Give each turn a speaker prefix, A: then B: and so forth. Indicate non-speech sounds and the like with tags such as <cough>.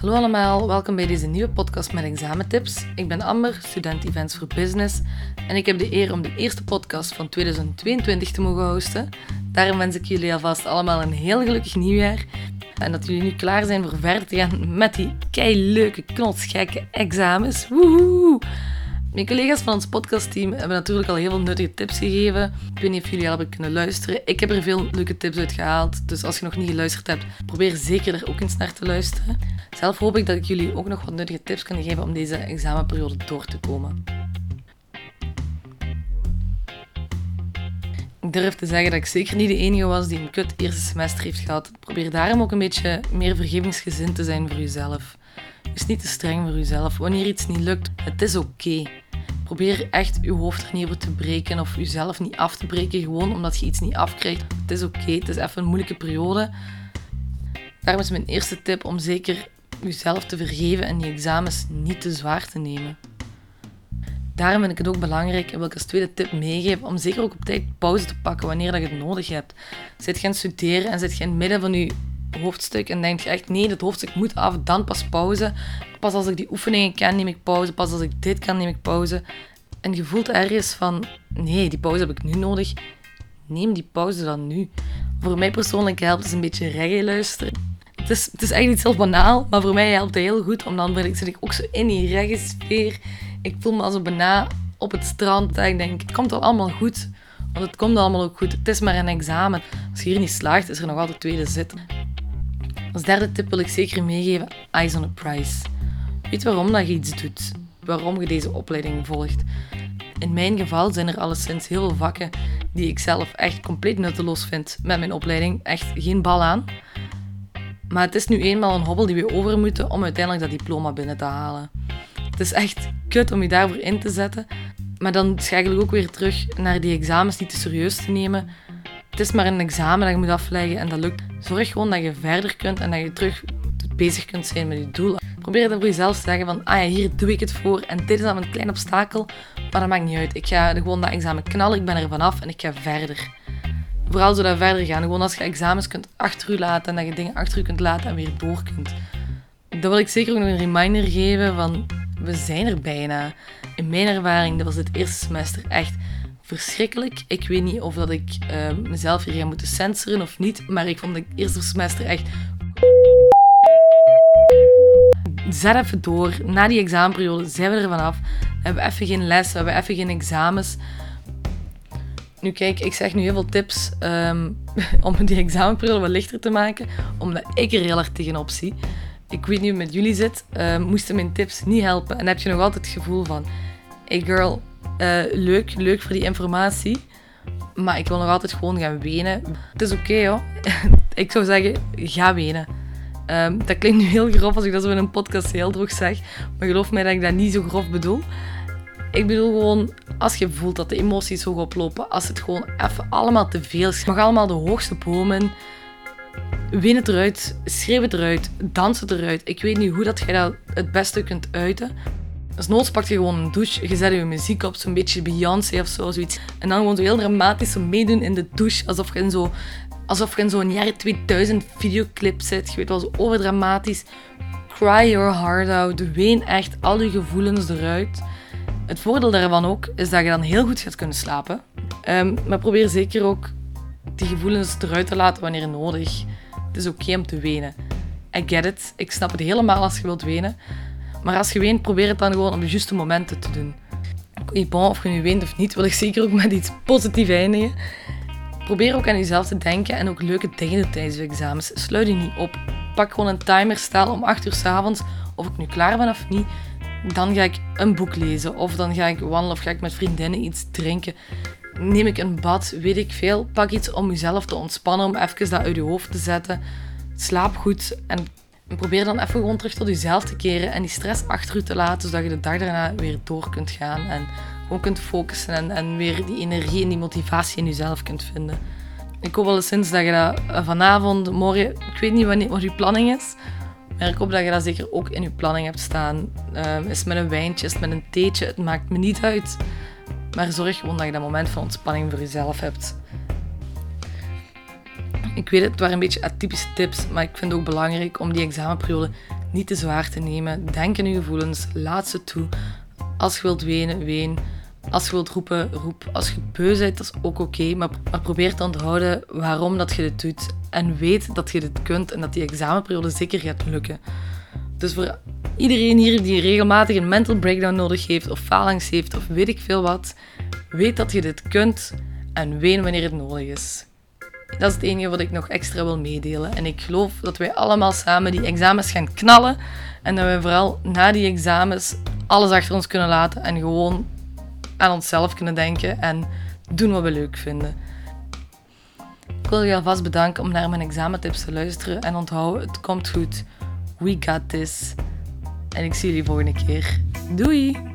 A: Hallo allemaal, welkom bij deze nieuwe podcast met examentips. Ik ben Amber, student Events for Business en ik heb de eer om de eerste podcast van 2022 te mogen hosten. Daarom wens ik jullie alvast allemaal een heel gelukkig nieuwjaar en dat jullie nu klaar zijn voor verder te gaan met die kei leuke, knotsgekke examens. Woehoe! Mijn collega's van ons podcastteam hebben natuurlijk al heel veel nuttige tips gegeven. Ik weet niet of jullie al hebben kunnen luisteren. Ik heb er veel leuke tips uit gehaald. Dus als je nog niet geluisterd hebt, probeer zeker er ook eens naar te luisteren. Zelf hoop ik dat ik jullie ook nog wat nuttige tips kan geven om deze examenperiode door te komen. Ik durf te zeggen dat ik zeker niet de enige was die een kut eerste semester heeft gehad. Probeer daarom ook een beetje meer vergevingsgezind te zijn voor jezelf. Wees niet te streng voor jezelf. Wanneer iets niet lukt, het is oké. Probeer echt je hoofd er niet over te breken of jezelf niet af te breken gewoon omdat je iets niet afkrijgt. Het is oké, het is even een moeilijke periode. Daarom is mijn eerste tip om zeker jezelf te vergeven en die examens niet te zwaar te nemen. Daarom vind ik het ook belangrijk, en wil ik als tweede tip meegeven, om zeker ook op tijd pauze te pakken wanneer dat je het nodig hebt. Zit het studeren en zit het midden van je hoofdstuk en denk je echt, nee, dit hoofdstuk moet af, dan pas pauze. Pas als ik die oefeningen ken, neem ik pauze. Pas als ik dit kan, neem ik pauze. En je voelt ergens van, nee, die pauze heb ik nu nodig. Neem die pauze dan nu. Voor mij persoonlijk helpt het een beetje reggae luisteren. Het is, het is echt niet heel banaal, maar voor mij helpt het heel goed. Omdat dan zit ik ook zo in die reggae-sfeer. Ik voel me als een bana op het strand. Dat ik denk, het komt wel allemaal goed. Want het komt allemaal ook goed. Het is maar een examen. Als je hier niet slaagt, is er nog altijd tweede zit. Als derde tip wil ik zeker meegeven, eyes on a prize. Weet waarom dat je iets doet. Waarom je deze opleiding volgt. In mijn geval zijn er alleszins heel veel vakken die ik zelf echt compleet nutteloos vind met mijn opleiding. Echt geen bal aan. Maar het is nu eenmaal een hobbel die we over moeten om uiteindelijk dat diploma binnen te halen. Het is echt kut om je daarvoor in te zetten. Maar dan schakel ik ook weer terug naar die examens niet te serieus te nemen. Het is maar een examen dat je moet afleggen en dat lukt. Zorg gewoon dat je verder kunt en dat je terug bezig kunt zijn met je doel. Probeer dan voor jezelf te zeggen van, ah ja, hier doe ik het voor en dit is dan een klein obstakel, maar dat maakt niet uit. Ik ga gewoon dat examen knallen, ik ben er vanaf en ik ga verder. Vooral zodat verder gaan. Gewoon als je examens kunt achter je laten en dat je dingen achter je kunt laten en weer door kunt. Dan wil ik zeker ook nog een reminder geven van, we zijn er bijna. In mijn ervaring, dat was het eerste semester echt verschrikkelijk. Ik weet niet of dat ik uh, mezelf hier ga moeten censoren of niet, maar ik vond het eerste semester echt... Zet even door. Na die examenperiode zijn we er vanaf. We hebben even geen les, we hebben even geen examens. Nu kijk, ik zeg nu heel veel tips um, <laughs> om die examenperiode wat lichter te maken, omdat ik er heel erg tegenop zie. Ik weet niet hoe het met jullie zit. Uh, moesten mijn tips niet helpen en heb je nog altijd het gevoel van... Hey girl, uh, leuk, leuk voor die informatie. Maar ik wil nog altijd gewoon gaan wenen. Het is oké okay, hoor. <laughs> ik zou zeggen, ga wenen. Um, dat klinkt nu heel grof als ik dat zo in een podcast heel droog zeg. Maar geloof mij dat ik dat niet zo grof bedoel. Ik bedoel gewoon, als je voelt dat de emoties zo oplopen, als het gewoon even allemaal te veel is. mag allemaal de hoogste bomen. Win het eruit, schreeuw het eruit, dans het eruit. Ik weet niet hoe dat je dat het beste kunt uiten. Als noods pak je gewoon een douche, je zet je muziek op, zo'n beetje Beyoncé of zo, zoiets. En dan gewoon zo heel dramatisch meedoen in de douche, alsof je in zo... Alsof je in zo'n jaren 2000 videoclip zit. Je weet wel, zo overdramatisch. Cry your heart out. Ween echt al je gevoelens eruit. Het voordeel daarvan ook is dat je dan heel goed gaat kunnen slapen. Um, maar probeer zeker ook die gevoelens eruit te laten wanneer nodig. Het is oké om te wenen. I get it. Ik snap het helemaal als je wilt wenen. Maar als je weent, probeer het dan gewoon op de juiste momenten te doen. Bon, of je nu weent of niet, wil ik zeker ook met iets positiefs eindigen. Probeer ook aan jezelf te denken en ook leuke dingen tijdens je examens. Sluit je niet op. Pak gewoon een timer, stel om 8 uur s avonds, of ik nu klaar ben of niet. Dan ga ik een boek lezen, of dan ga ik wandelen, of ga ik met vriendinnen iets drinken. Neem ik een bad, weet ik veel. Pak iets om jezelf te ontspannen, om even dat uit je hoofd te zetten. Slaap goed en probeer dan even gewoon terug tot jezelf te keren en die stress achter je te laten, zodat je de dag daarna weer door kunt gaan en gewoon kunt focussen en, en weer die energie en die motivatie in jezelf kunt vinden. Ik hoop wel eens dat je dat eh, vanavond, morgen, ik weet niet wanneer, wat je planning is, maar ik hoop dat je dat zeker ook in je planning hebt staan. Uh, is met een wijntje, is met een theetje, het maakt me niet uit. Maar zorg gewoon dat je dat moment van ontspanning voor jezelf hebt. Ik weet het, het waren een beetje atypische tips, maar ik vind het ook belangrijk om die examenperiode niet te zwaar te nemen. Denk in je gevoelens, laat ze toe. Als je wilt wenen, ween. Als je wilt roepen, roep. Als je beu bent, dat is ook oké. maar, maar probeer te onthouden waarom dat je dit doet. En weet dat je dit kunt en dat die examenperiode zeker gaat lukken. Dus voor iedereen hier die regelmatig een mental breakdown nodig heeft, of falangst heeft, of weet ik veel wat, weet dat je dit kunt en ween wanneer het nodig is. Dat is het enige wat ik nog extra wil meedelen. En ik geloof dat wij allemaal samen die examens gaan knallen. En dat we vooral na die examens alles achter ons kunnen laten en gewoon aan onszelf kunnen denken en doen wat we leuk vinden. Ik wil je alvast bedanken om naar mijn examentips te luisteren en onthouden, het komt goed. We got this. En ik zie jullie volgende keer. Doei!